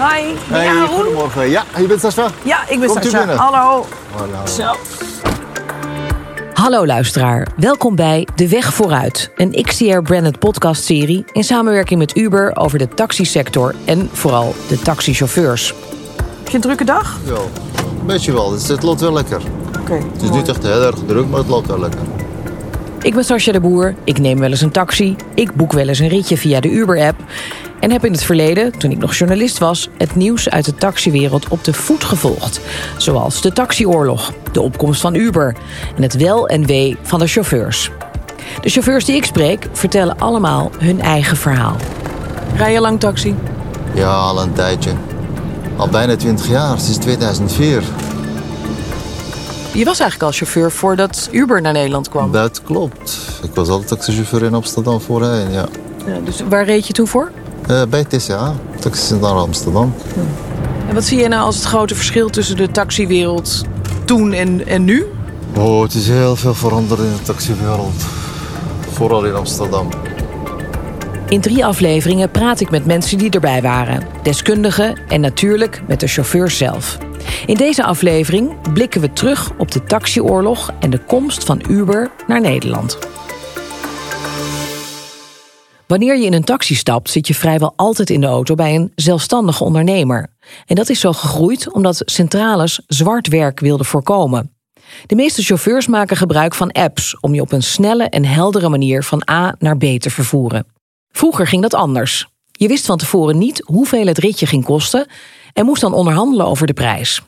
Hi, ben Hey, jij Haroon? goedemorgen. Ja, je bent Sascha? Ja, ik ben Komt Sascha. binnen? Hallo. Hallo. Zo. Hallo luisteraar, welkom bij De Weg Vooruit, een XTR-branded podcastserie in samenwerking met Uber over de taxisector en vooral de taxichauffeurs. Heb je een drukke dag? Ja, een beetje wel. Dus het loopt wel lekker. Oké. Het is niet echt heel erg druk, maar het loopt wel lekker. Ik ben Sascha de Boer, ik neem wel eens een taxi, ik boek wel eens een ritje via de Uber-app en heb in het verleden, toen ik nog journalist was, het nieuws uit de taxiwereld op de voet gevolgd. Zoals de taxioorlog, de opkomst van Uber en het wel en wee van de chauffeurs. De chauffeurs die ik spreek vertellen allemaal hun eigen verhaal. Rij je lang taxi? Ja, al een tijdje. Al bijna 20 jaar, sinds 2004. Je was eigenlijk al chauffeur voordat Uber naar Nederland kwam. Dat klopt. Ik was altijd taxichauffeur in Amsterdam voorheen, ja. Ja, dus waar reed je toen voor? Eh, bij TCA, Taxicentrum Amsterdam. En wat zie je nou als het grote verschil tussen de taxiwereld toen en, en nu? Oh, het is heel veel veranderd in de taxiwereld. Vooral in Amsterdam. In drie afleveringen praat ik met mensen die erbij waren, deskundigen en natuurlijk met de chauffeurs zelf. In deze aflevering blikken we terug op de taxioorlog en de komst van Uber naar Nederland. Wanneer je in een taxi stapt, zit je vrijwel altijd in de auto bij een zelfstandige ondernemer. En dat is zo gegroeid omdat centrales zwart werk wilden voorkomen. De meeste chauffeurs maken gebruik van apps om je op een snelle en heldere manier van A naar B te vervoeren. Vroeger ging dat anders. Je wist van tevoren niet hoeveel het ritje ging kosten en moest dan onderhandelen over de prijs.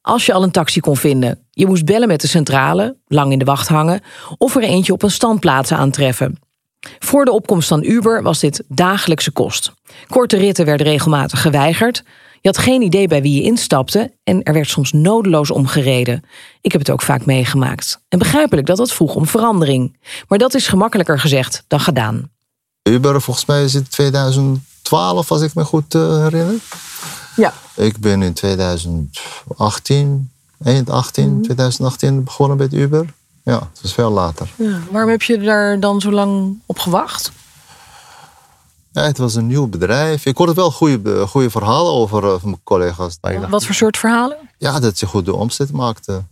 Als je al een taxi kon vinden, je moest bellen met de centrale, lang in de wacht hangen, of er eentje op een standplaats aantreffen. Voor de opkomst van Uber was dit dagelijkse kost. Korte ritten werden regelmatig geweigerd. Je had geen idee bij wie je instapte en er werd soms nodeloos omgereden. Ik heb het ook vaak meegemaakt. En begrijpelijk dat dat vroeg om verandering. Maar dat is gemakkelijker gezegd dan gedaan. Uber, volgens mij is het 2012, als ik me goed eh, herinner. Ja. Ik ben in 2018, eind 18, 2018 begonnen met Uber. Ja, het is veel later. ja. Waarom heb je daar dan zo lang op gewacht? Ja, het was een nieuw bedrijf. Ik hoorde wel goede, goede verhalen over eh, van mijn collega's. Wat voor soort verhalen? Ja, dat ze goed de omzet maakten.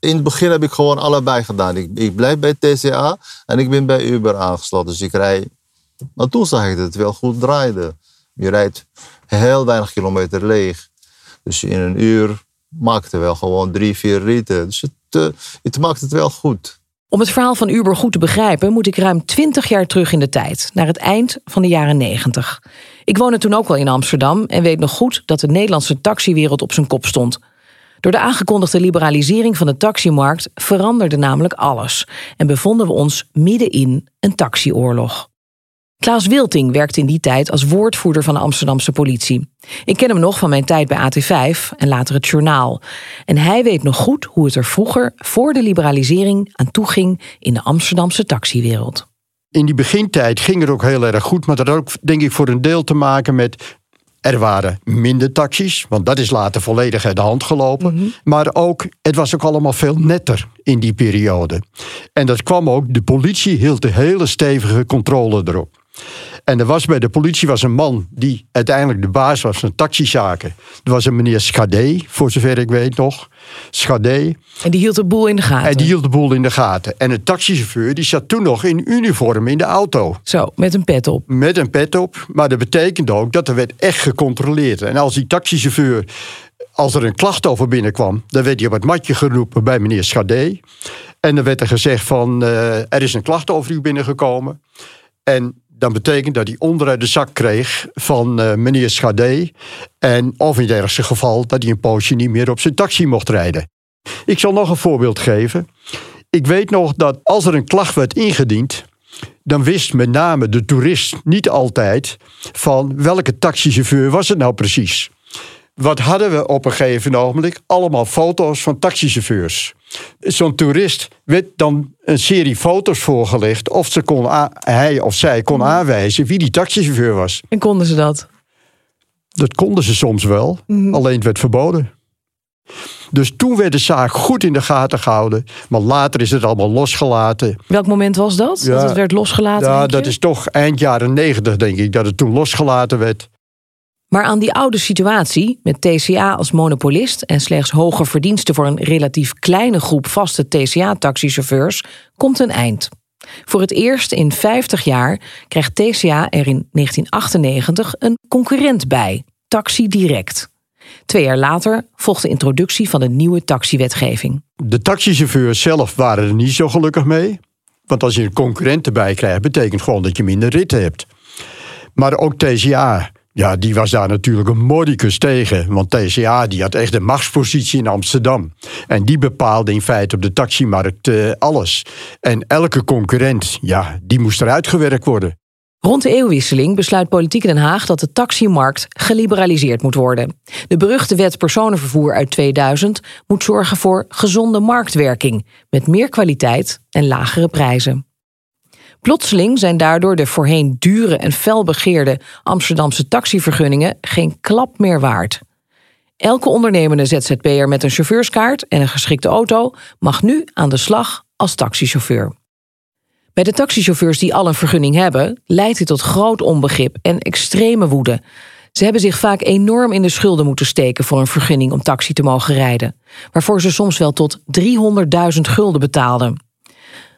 In het begin heb ik gewoon allebei gedaan. Ik, ik blijf bij TCA en ik ben bij Uber aangesloten. Dus ik rij... Maar toen zag ik dat het wel goed draaide. Je rijdt heel weinig kilometer leeg. Dus in een uur maakte wel gewoon drie, vier ritten. Dus het, eh, het maakt het wel goed. Om het verhaal van Uber goed te begrijpen, moet ik ruim 20 jaar terug in de tijd, naar het eind van de jaren 90. Ik woonde toen ook al in Amsterdam en weet nog goed dat de Nederlandse taxiwereld op zijn kop stond. Door de aangekondigde liberalisering van de taximarkt veranderde namelijk alles en bevonden we ons midden in een taxioorlog. Klaas Wilting werkte in die tijd als woordvoerder van de Amsterdamse politie. Ik ken hem nog van mijn tijd bij AT5 en later het journaal. En hij weet nog goed hoe het er vroeger, voor de liberalisering, aan toe ging in de Amsterdamse taxiwereld. in die begintijd ging het ook heel erg goed. Maar dat had ook, denk ik, voor een deel te maken met. Er waren minder taxis, want dat is later volledig uit de hand gelopen. Maar ook, het was ook allemaal veel netter in die periode. En dat kwam ook, de politie hield de hele stevige controle erop. En er was bij de politie was een man die uiteindelijk de baas was van taxizaken. Er was een meneer Schadé, voor zover ik weet nog. Schadé. En die hield de boel in de gaten. En die hield de boel in de gaten. En een taxichauffeur die zat toen nog in uniform in de auto. Zo, met een pet op. Met een pet op. Maar dat betekende ook dat er werd echt gecontroleerd. En als die taxichauffeur, als er een klacht over binnenkwam... dan werd hij op het matje geroepen bij meneer Schadé. En dan werd er gezegd van, eh, er is een klacht over u binnengekomen. En dan betekent dat hij onderuit de zak kreeg van eh, meneer Schadé. En of in het ergste geval dat hij een poosje niet meer op zijn taxi mocht rijden. Ik zal nog een voorbeeld geven. Ik weet nog dat als er een klacht werd ingediend, dan wist met name de toerist niet altijd van welke taxichauffeur was het nou precies. Wat hadden we op een gegeven ogenblik? Allemaal foto's van taxichauffeurs. Zo'n toerist werd dan een serie foto's voorgelegd of ze kon hij of zij kon aanwijzen wie die taxichauffeur was. En konden ze dat? Dat konden ze soms wel, alleen het werd verboden. Dus toen werd de zaak goed in de gaten gehouden. Maar later is het allemaal losgelaten. Welk moment was dat? Ja. Dat het werd losgelaten? Ja, dat is toch eind jaren negentig, denk ik, dat het toen losgelaten werd. Maar aan die oude situatie, met TCA als monopolist en slechts hoge verdiensten voor een relatief kleine groep vaste TCA-taxichauffeurs, komt een eind. Voor het eerst in 50 jaar krijgt TCA er in 1998 een concurrent bij, Taxi Direct. Twee jaar later volgt de introductie van de nieuwe taxiwetgeving. De taxichauffeurs zelf waren er niet zo gelukkig mee. Want als je een concurrent erbij krijgt, betekent gewoon dat je minder ritten hebt. Maar ook TCA, ja, die was daar natuurlijk een modicus tegen. Want TCA die had echt een machtspositie in Amsterdam. En die bepaalde in feite op de taximarkt uh, alles. En elke concurrent, ja, die moest eruit gewerkt worden. Rond de eeuwwisseling besluit politiek Den Haag dat de taximarkt geliberaliseerd moet worden. De beruchte wet personenvervoer uit 2000 moet zorgen voor gezonde marktwerking, met meer kwaliteit en lagere prijzen. Plotseling zijn daardoor de voorheen dure en felbegeerde Amsterdamse taxivergunningen geen klap meer waard. Elke ondernemende ZZP'er met een chauffeurskaart en een geschikte auto mag nu aan de slag als taxichauffeur. Bij de taxichauffeurs die al een vergunning hebben, leidt dit tot groot onbegrip en extreme woede. Ze hebben zich vaak enorm in de schulden moeten steken voor een vergunning om taxi te mogen rijden, waarvoor ze soms wel tot 300.000 gulden betaalden.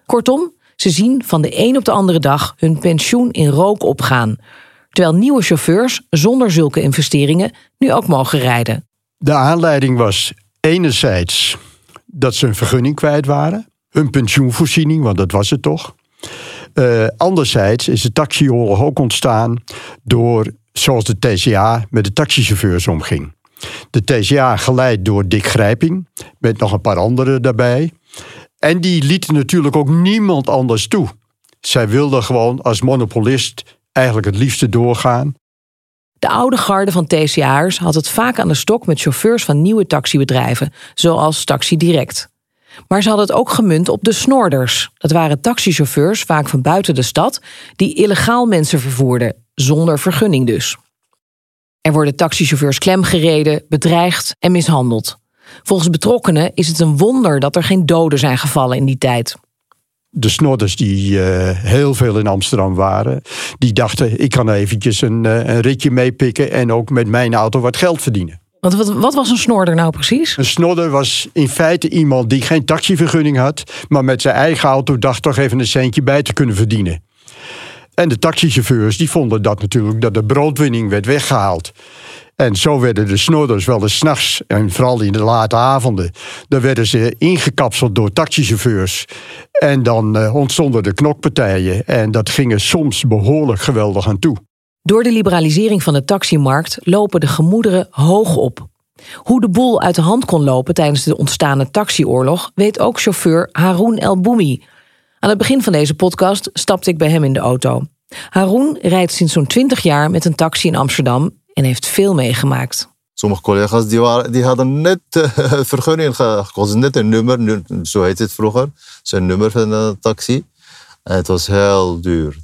Kortom, ze zien van de een op de andere dag hun pensioen in rook opgaan, terwijl nieuwe chauffeurs zonder zulke investeringen nu ook mogen rijden. De aanleiding was enerzijds dat ze een vergunning kwijt waren, hun pensioenvoorziening, want dat was het toch. Uh, anderzijds is de taxioorlog ook ontstaan door zoals de TCA met de taxichauffeurs omging. De TCA geleid door Dick Grijping, met nog een paar anderen daarbij. En die lieten natuurlijk ook niemand anders toe. Zij wilden gewoon als monopolist eigenlijk het liefste doorgaan. De oude garde van TCA'ers had het vaak aan de stok met chauffeurs van nieuwe taxibedrijven, zoals Taxi Direct. Maar ze hadden het ook gemunt op de snorders. Dat waren taxichauffeurs, vaak van buiten de stad, die illegaal mensen vervoerden, zonder vergunning dus. Er worden taxichauffeurs klemgereden, bedreigd en mishandeld. Volgens betrokkenen is het een wonder dat er geen doden zijn gevallen in die tijd. De snorders die uh, heel veel in Amsterdam waren, die dachten ik kan eventjes een, uh, een ritje meepikken en ook met mijn auto wat geld verdienen. Want wat, wat, was een snorder nou precies? Een snorder was in feite iemand die geen taxivergunning had, maar met zijn eigen auto dacht toch even een centje bij te kunnen verdienen. En de taxichauffeurs die vonden dat natuurlijk dat de broodwinning werd weggehaald. En zo werden de snorders wel eens s'nachts, en vooral in de late avonden, dan werden ze ingekapseld door taxichauffeurs. En dan uh, ontstonden de knokpartijen. En dat ging soms behoorlijk geweldig aan toe. Door de liberalisering van de taximarkt lopen de gemoederen hoog op. Hoe de boel uit de hand kon lopen tijdens de ontstaande taxioorlog weet ook chauffeur Haroun El Boumi. Aan het begin van deze podcast stapte ik bij hem in de auto. Haroun rijdt sinds zo'n 20 jaar met een taxi in Amsterdam en heeft veel meegemaakt. Sommige collega's die waren, die hadden net uh, vergunning net een nummer, zo heet het vroeger, zijn nummer van de taxi. En het was heel duur.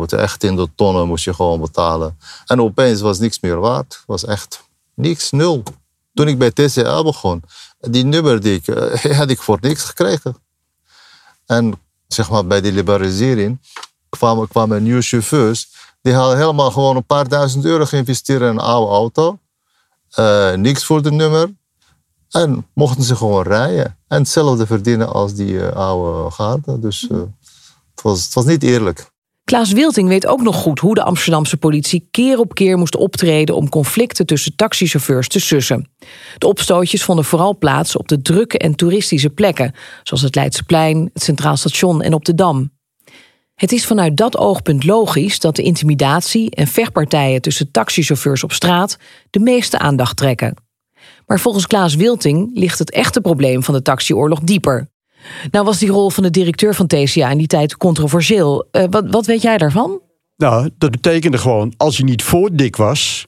Het echt in de tonnen moest je gewoon betalen. En opeens was niks meer waard. Het was echt niks, nul. Toen ik bij TCA begon, die nummer die ik, uh, had ik voor niks gekregen. En zeg maar bij die liberalisering kwamen, kwamen nieuwe chauffeurs. Die hadden helemaal gewoon een paar duizend euro geïnvesteerd in een oude auto. Uh, niks voor de nummer. En mochten ze gewoon rijden. En hetzelfde verdienen als die uh, oude garde. Dus het was, het was niet eerlijk. Klaas Wilting weet ook nog goed hoe de Amsterdamse politie keer op keer moest optreden om conflicten tussen taxichauffeurs te sussen. De opstootjes vonden vooral plaats op de drukke en toeristische plekken, zoals het Leidseplein, het Centraal Station en op de Dam. Het is vanuit dat oogpunt logisch dat de intimidatie en vechtpartijen tussen taxichauffeurs op straat de meeste aandacht trekken. Maar volgens Klaas Wilting ligt het echte probleem van de taxioorlog dieper. Nou was die rol van de directeur van TCA in die tijd controversieel. Uh, wat, wat weet jij daarvan? Nou, dat betekende gewoon, als je niet voor dik was,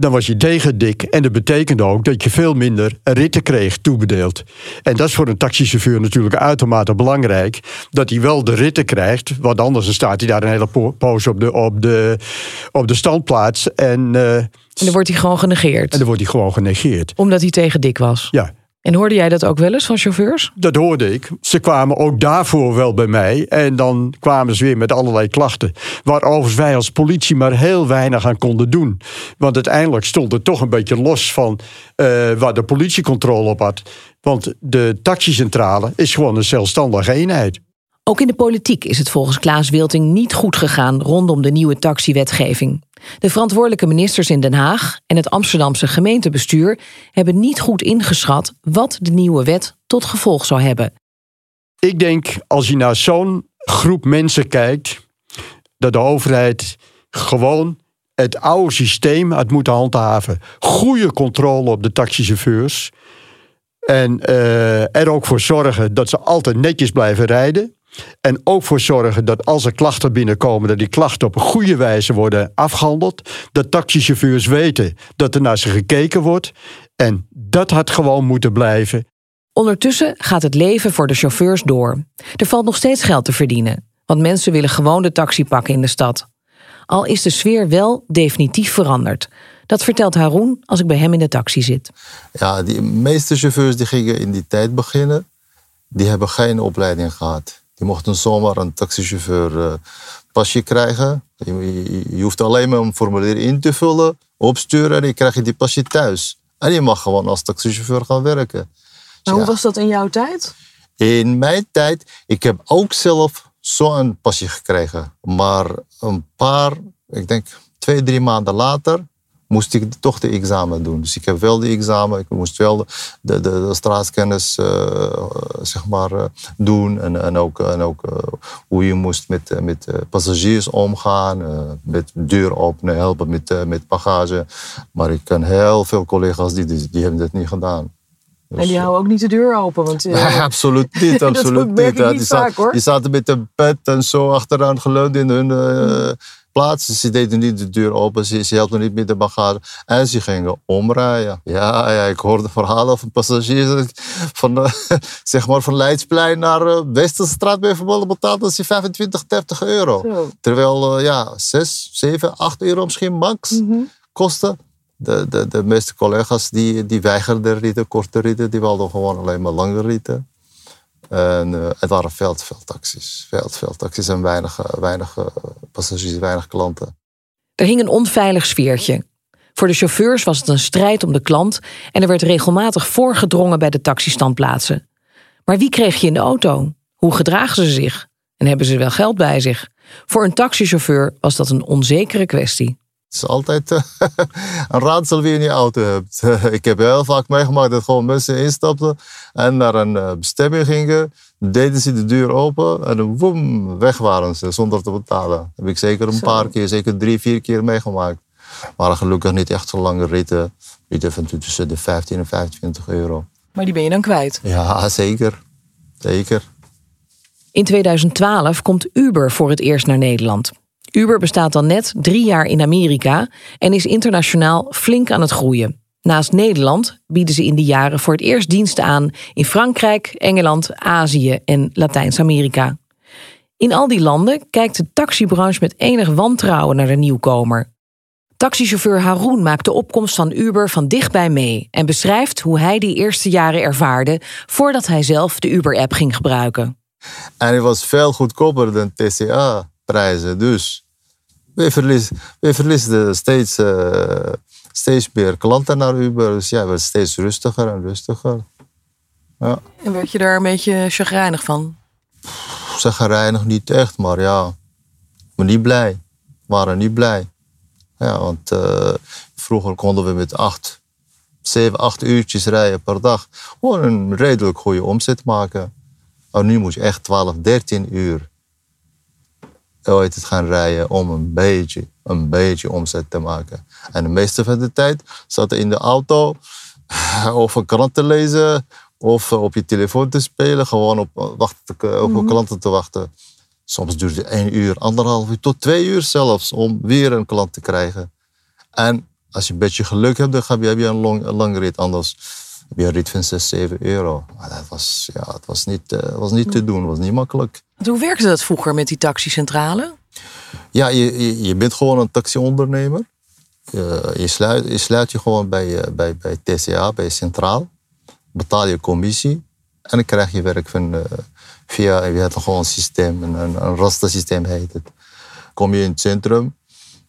dan was je tegen dik. En dat betekende ook dat je veel minder ritten kreeg toebedeeld. En dat is voor een taxichauffeur natuurlijk uitermate belangrijk. Dat hij wel de ritten krijgt. Want anders dan staat hij daar een hele poos op de, op de, op de standplaats. En, uh, en dan wordt hij gewoon genegeerd. En dan wordt hij gewoon genegeerd. Omdat hij tegen dik was. Ja. En hoorde jij dat ook wel eens van chauffeurs? Dat hoorde ik. Ze kwamen ook daarvoor wel bij mij. En dan kwamen ze weer met allerlei klachten. Waar wij als politie maar heel weinig aan konden doen. Want uiteindelijk stond het toch een beetje los van uh, waar de politie controle op had. Want de taxicentrale is gewoon een zelfstandige eenheid. Ook in de politiek is het volgens Klaas Wilting niet goed gegaan rondom de nieuwe taxiwetgeving. De verantwoordelijke ministers in Den Haag en het Amsterdamse gemeentebestuur hebben niet goed ingeschat wat de nieuwe wet tot gevolg zou hebben. Ik denk, als je naar zo'n groep mensen kijkt, dat de overheid gewoon het oude systeem had moeten handhaven. Goede controle op de taxichauffeurs. En uh, er ook voor zorgen dat ze altijd netjes blijven rijden. En ook voor zorgen dat als er klachten binnenkomen, dat die klachten op een goede wijze worden afgehandeld. Dat taxichauffeurs weten dat er naar ze gekeken wordt. En dat had gewoon moeten blijven. Ondertussen gaat het leven voor de chauffeurs door. Er valt nog steeds geld te verdienen, want mensen willen gewoon de taxi pakken in de stad. Al is de sfeer wel definitief veranderd. Dat vertelt Haroon als ik bij hem in de taxi zit. Ja, de meeste chauffeurs die gingen in die tijd beginnen, die hebben geen opleiding gehad. Je mocht een zomaar een taxichauffeur uh, pasje krijgen. Je, je, hoeft alleen maar een formulier in te vullen, opsturen en dan krijg je die pasje thuis. En je mag gewoon als taxichauffeur gaan werken. Maar hoe was dat in jouw tijd? In mijn tijd, ik heb ook zelf zo'n pasje gekregen. Maar een paar, ik denk twee, drie maanden later, moest ik toch de examen doen. Dus ik heb wel de examen, ik moest wel de, de, de straatkennis uh, zeg maar, uh, doen. En, en ook, en ook uh, hoe je moest met, met passagiers omgaan, met deur openen, helpen met, met bagage. Maar ik ken heel veel collega's die, die, die hebben dat niet gedaan. Dus, en die houden ook niet de deur open. Want, uh, absoluut niet, absoluut niet. niet die, vaak, zat, die zaten met een pet en zo achteraan geleund in hun uh, plaats. Ze deden niet de deur open, ze, ze niet met de bagage. En ze gingen omrijden. Ja, ja ik hoorde verhalen van passagiers. Van, uh, zeg maar van Leidsplein naar uh, Westerstraat bijvoorbeeld betaalden ze 25, 30 euro. Zo. Terwijl uh, ja, 6, 7, 8 euro misschien max mm -hmm. kostte. De, de, de meeste collega's die, die weigerden ritten, korte ritten, die wilden gewoon alleen maar lange ritten. En uh, het waren veel te veel taxis. Veel te veel taxis en weinig, weinig passagiers, weinig klanten. Er hing een onveilig sfeertje. Voor de chauffeurs was het een strijd om de klant en er werd regelmatig voorgedrongen bij de taxistandplaatsen. Maar wie kreeg je in de auto? Hoe gedragen ze zich? En hebben ze wel geld bij zich? Voor een taxichauffeur was dat een onzekere kwestie. Het is altijd uh, een raadsel wie je in je auto hebt. ik heb heel vaak meegemaakt dat gewoon mensen instapten en naar een uh, bestemming gingen. Deden ze de deur open en woem, weg waren ze zonder te betalen. Dat heb ik zeker een Zo. paar keer, zeker drie, vier keer meegemaakt. Maar gelukkig niet echt zo lange ritten. Ritten van tussen de 15 en 25 euro. Maar die ben je dan kwijt? Ja, zeker. Zeker. In 2012 komt Uber voor het eerst naar Nederland. Uber bestaat dan net drie jaar in Amerika en is internationaal flink aan het groeien. Naast Nederland bieden ze in die jaren voor het eerst diensten aan in Frankrijk, Engeland, Azië en Latijns-Amerika. In al die landen kijkt de taxibranche met enig wantrouwen naar de nieuwkomer. Taxichauffeur Haroon maakt de opkomst van Uber van dichtbij mee en beschrijft hoe hij die eerste jaren ervaarde voordat hij zelf de Uber-app ging gebruiken. En het was veel goedkoper dan TCA prijzen. Dus we verliezen, we verliezen steeds, uh, steeds meer klanten naar Uber. Dus ja, we werden steeds rustiger en rustiger. Ja. En werd je daar een beetje chagrijnig van? Chagrijnig niet echt, maar ja, maar niet blij. We waren niet blij. Ja, want uh, vroeger konden we met acht, zeven, acht uurtjes rijden per dag. Gewoon een redelijk goede omzet maken. Maar nu moet je echt 12, 13 uur ooit het gaan rijden om een beetje, een beetje omzet te maken. En de meeste van de tijd zat in de auto of een krant te lezen of op je telefoon te spelen, gewoon op, wachten, op mm klanten te wachten. Soms duurde één uur, anderhalf uur tot twee uur zelfs om weer een klant te krijgen. En als je een beetje geluk hebt, dan heb je een, long, een lange rit. Anders je een rit van 6, 7 euro. Maar dat was, ja, het was niet, uh, was niet te doen, was niet makkelijk. Hoe werkte dat vroeger met die taxicentrale? Ja, je, je, je bent gewoon een taxiondernemer. Je, je, sluit, je sluit je gewoon bij, bij, bij TCA, bij Centraal. betaal je commissie en dan krijg je werk van, uh, via je hebt gewoon een systeem, een, een, een rastersysteem heet het. Kom je in het centrum,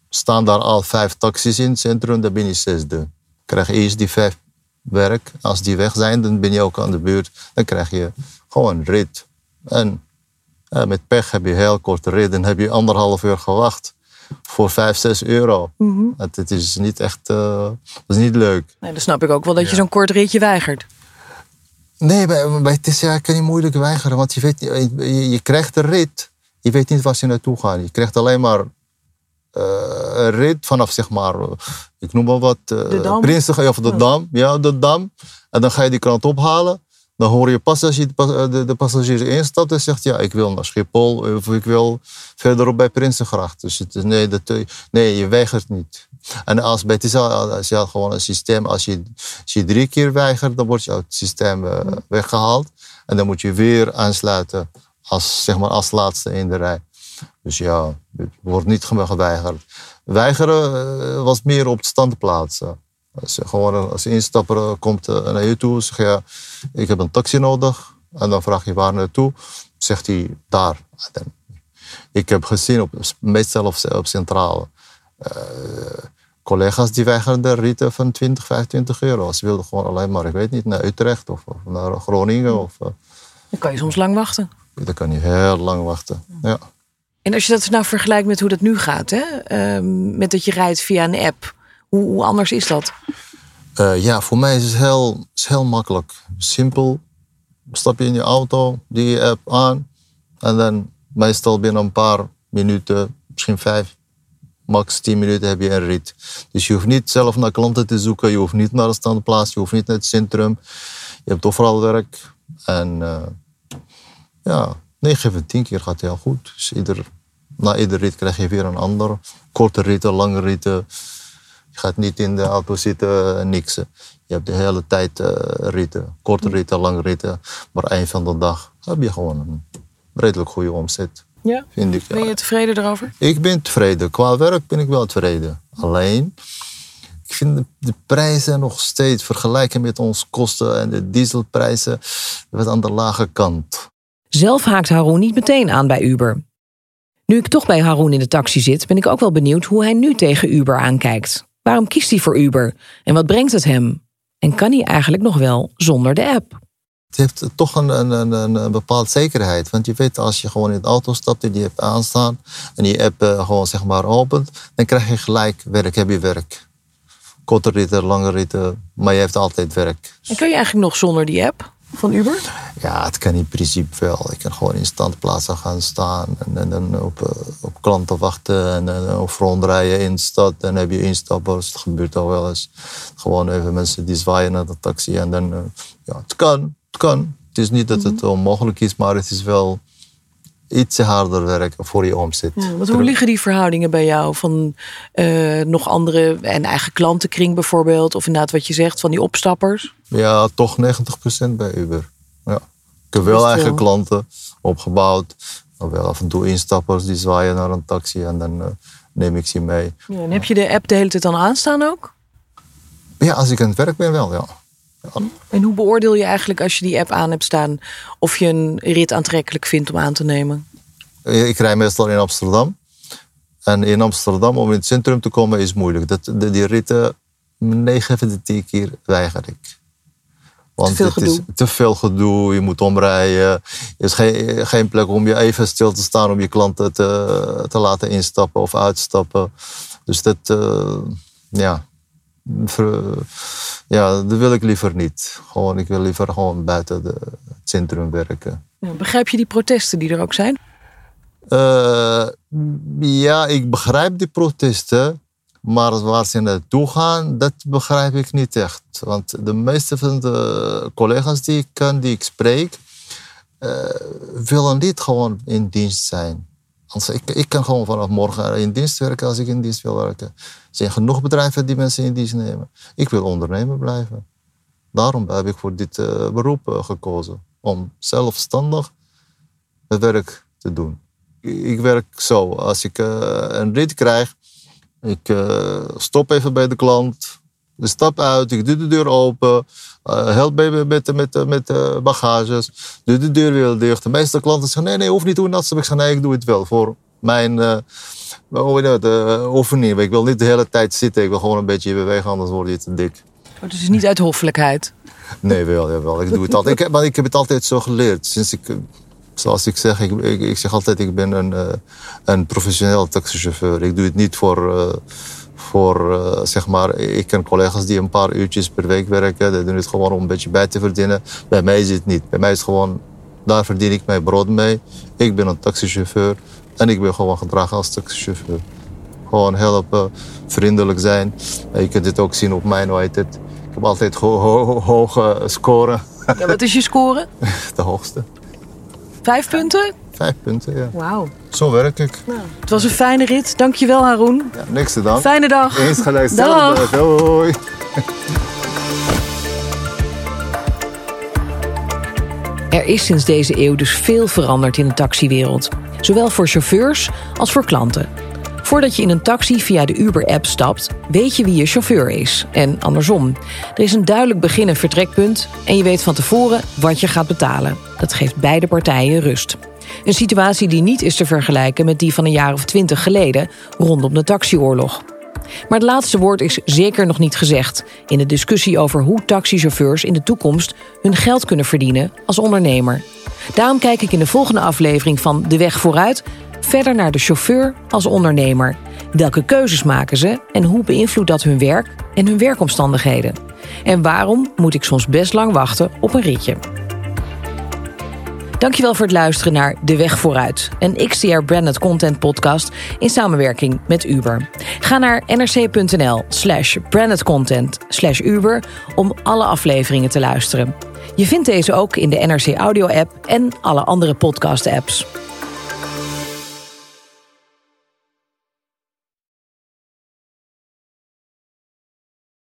staan daar al vijf taxis in het centrum, dan ben je zesde. Krijg je eerst die vijf werk. Als die weg zijn, dan ben je ook aan de beurt. Dan krijg je gewoon een rit. En uh, met pech heb je heel korte rit. Dan heb je anderhalf uur gewacht voor 5, 6 euro. Mhm. het, het is niet echt uh, dat is niet leuk. Nee, dan snap ik ook wel dat je zo'n kort ritje weigert. Nee, bij, bij kan je moeilijk weigeren. Want je, weet, je, je krijgt een rit. Je weet niet waar je naartoe gaat. Je krijgt alleen maar uh, vanaf, zeg maar, ik noem maar wat. Uh, Dam? Prinsen, of de Dam. Ja, de Dam. En dan ga je die krant ophalen. Dan hoor je pas als je de, de passagiers instapt en zegt: Ja, ik wil naar Schiphol of ik wil verderop bij Prinsengracht. Dus het, nee, dat, nee, je weigert niet. En als bij het als je gewoon een systeem, als je, als je drie keer weigert, dan word je uit het systeem uh, weggehaald. En dan moet je weer aansluiten als, zeg maar, als laatste in de rij. Dus ja, het wordt niet geweigerd. Weigeren was meer op de standplaats. Als je gewoon als instapper komt naar je toe, zeg je, ik heb een taxi nodig. En dan vraag je waar naartoe. Zegt hij, daar. Ik heb gezien, op, meestal op, op centrale, uh, collega's die weigerden ritten van 20, 25 euro. Ze wilden gewoon alleen maar, ik weet niet, naar Utrecht of, of naar Groningen. Of, uh, dan kan je soms lang wachten. Dan kan je heel lang wachten, ja. En als je dat nou vergelijkt met hoe dat nu gaat, hè? Uh, met dat je rijdt via een app, hoe, hoe anders is dat? Uh, ja, voor mij is het heel, heel makkelijk. Simpel. Stap je in je auto, die app aan. En dan meestal binnen een paar minuten, misschien vijf, max tien minuten heb je een rit. Dus je hoeft niet zelf naar klanten te zoeken. Je hoeft niet naar de standplaats. Je hoeft niet naar het centrum. Je hebt overal werk. En uh, ja, 9 van 10 keer gaat het heel goed. Dus ieder, na ieder rit krijg je weer een ander. Korte ritten, lange ritten. Je gaat niet in de auto zitten en niksen. Je hebt de hele tijd uh, ritten. Korte ritten, lange ritten. Maar eind van de dag heb je gewoon een redelijk goede omzet. Ja? Vind ik, ben je tevreden erover? Ik ben tevreden. Qua werk ben ik wel tevreden. Alleen, ik vind de, de prijzen nog steeds vergelijken met onze kosten en de dieselprijzen wat aan de lage kant. Zelf haakt Haroon niet meteen aan bij Uber. Nu ik toch bij Haroon in de taxi zit, ben ik ook wel benieuwd hoe hij nu tegen Uber aankijkt. Waarom kiest hij voor Uber? En wat brengt het hem? En kan hij eigenlijk nog wel zonder de app? Het heeft toch een, een, een, een bepaalde zekerheid. Want je weet, als je gewoon in de auto stapt en die app aanstaan en die app uh, gewoon zeg maar opent, dan krijg je gelijk werk, heb je werk. Korte ritten, lange ritten, maar je hebt altijd werk. En kun je eigenlijk nog zonder die app van Uber? Ja, het kan in principe wel. Ik kan gewoon in standplaatsen gaan staan en dan op, op klanten wachten en op rondrijden in de stad. Dan heb je instappers, dat gebeurt al wel eens. Gewoon even mensen die zwaaien naar de taxi en dan, uh, ja, het kan, het kan. Het is niet dat het onmogelijk is, maar het is wel iets harder werk voor je omzet. Ja, want hoe liggen die verhoudingen bij jou? Van uh, nog andere en eigen klantenkring bijvoorbeeld? Of inderdaad wat je zegt van die opstappers? Ja, toch 90% bij Uber. Ja. Ik heb wel eigen klanten opgebouwd. Maar wel af en toe instappers die zwaaien naar een taxi en dan uh, neem ik ze mee. Ja, en heb je de app de hele tijd dan aanstaan ook? Ja, als ik aan het werk ben wel, ja. Ja. En hoe beoordeel je eigenlijk als je die app aan hebt staan... of je een rit aantrekkelijk vindt om aan te nemen? Ik rij meestal in Amsterdam. En in Amsterdam, om in het centrum te komen, is moeilijk. Dat, de, die ritten, 9 van de 10 keer weiger ik. Want te veel het gedoe. is te veel gedoe, je moet omrijden. Er is geen, geen plek om je even stil te staan om je klanten te, te laten instappen of uitstappen. Dus dat, uh, ja, ja, dat wil ik liever niet. Gewoon, ik wil liever gewoon buiten de, het centrum werken. Ja, begrijp je die protesten die er ook zijn? Uh, ja, ik begrijp die protesten. Maar waar ze naartoe gaan, dat begrijp ik niet echt. Want de meeste van de collega's die ik ken, die ik spreek, uh, willen niet gewoon in dienst zijn. Ik, ik kan gewoon vanaf morgen in dienst werken als ik in dienst wil werken. Er zijn genoeg bedrijven die mensen in dienst nemen. Ik wil ondernemer blijven. Daarom heb ik voor dit uh, beroep uh, gekozen. Om zelfstandig het werk te doen. Ik werk zo. Als ik een rit krijg, ik stop even bij de klant. Ik stap uit, ik doe de deur open. Uh, help me met, met, met uh, bagages. Doe de deur weer dicht. De meeste klanten zeggen: nee, nee, hoef niet doen dat. Ik zeg: nee, ik doe het wel voor mijn uh, oefening. Ik wil niet de hele tijd zitten. Ik wil gewoon een beetje bewegen, anders word je te dik. Oh, dus niet uit hoffelijkheid? Nee, wel, wel. Ik doe het altijd. Ik, maar ik heb het altijd zo geleerd. Sinds ik, zoals ik zeg, ik, ik, ik zeg altijd: ik ben een, uh, een professioneel taxichauffeur. Ik doe het niet voor voor, uh, zeg maar, ik ken collega's die een paar uurtjes per week werken. Die doen het gewoon om een beetje bij te verdienen. Bij mij is het niet. Bij mij is het gewoon, daar verdien ik mijn brood mee. Ik ben een taxichauffeur en ik ben gewoon gedragen als taxichauffeur. Gewoon helpen, vriendelijk zijn. Je kunt dit ook zien op mijn, hoe heet het. Ik heb altijd ho ho hoge scoren. Ja, wat is je score? De hoogste. Vijf punten? Vijf punten, ja. Wauw. Zo werk ik. Nou, het was een fijne rit. Dankjewel, Haroon. Ja, niks te danken. Fijne dag. Eens gelijk. Dag. Doei. Er is sinds deze eeuw dus veel veranderd in de taxiwereld. Zowel voor chauffeurs als voor klanten. Voordat je in een taxi via de Uber-app stapt, weet je wie je chauffeur is. En andersom. Er is een duidelijk begin- en vertrekpunt en je weet van tevoren wat je gaat betalen. Dat geeft beide partijen rust. Een situatie die niet is te vergelijken met die van een jaar of twintig geleden rondom de taxioorlog. Maar het laatste woord is zeker nog niet gezegd in de discussie over hoe taxichauffeurs in de toekomst hun geld kunnen verdienen als ondernemer. Daarom kijk ik in de volgende aflevering van De Weg vooruit verder naar de chauffeur als ondernemer. Welke keuzes maken ze en hoe beïnvloedt dat hun werk en hun werkomstandigheden? En waarom moet ik soms best lang wachten op een ritje? Dankjewel voor het luisteren naar De Weg Vooruit, een XTR Branded Content podcast in samenwerking met Uber. Ga naar nrc.nl slash brandedcontent slash Uber om alle afleveringen te luisteren. Je vindt deze ook in de NRC Audio app en alle andere podcast apps.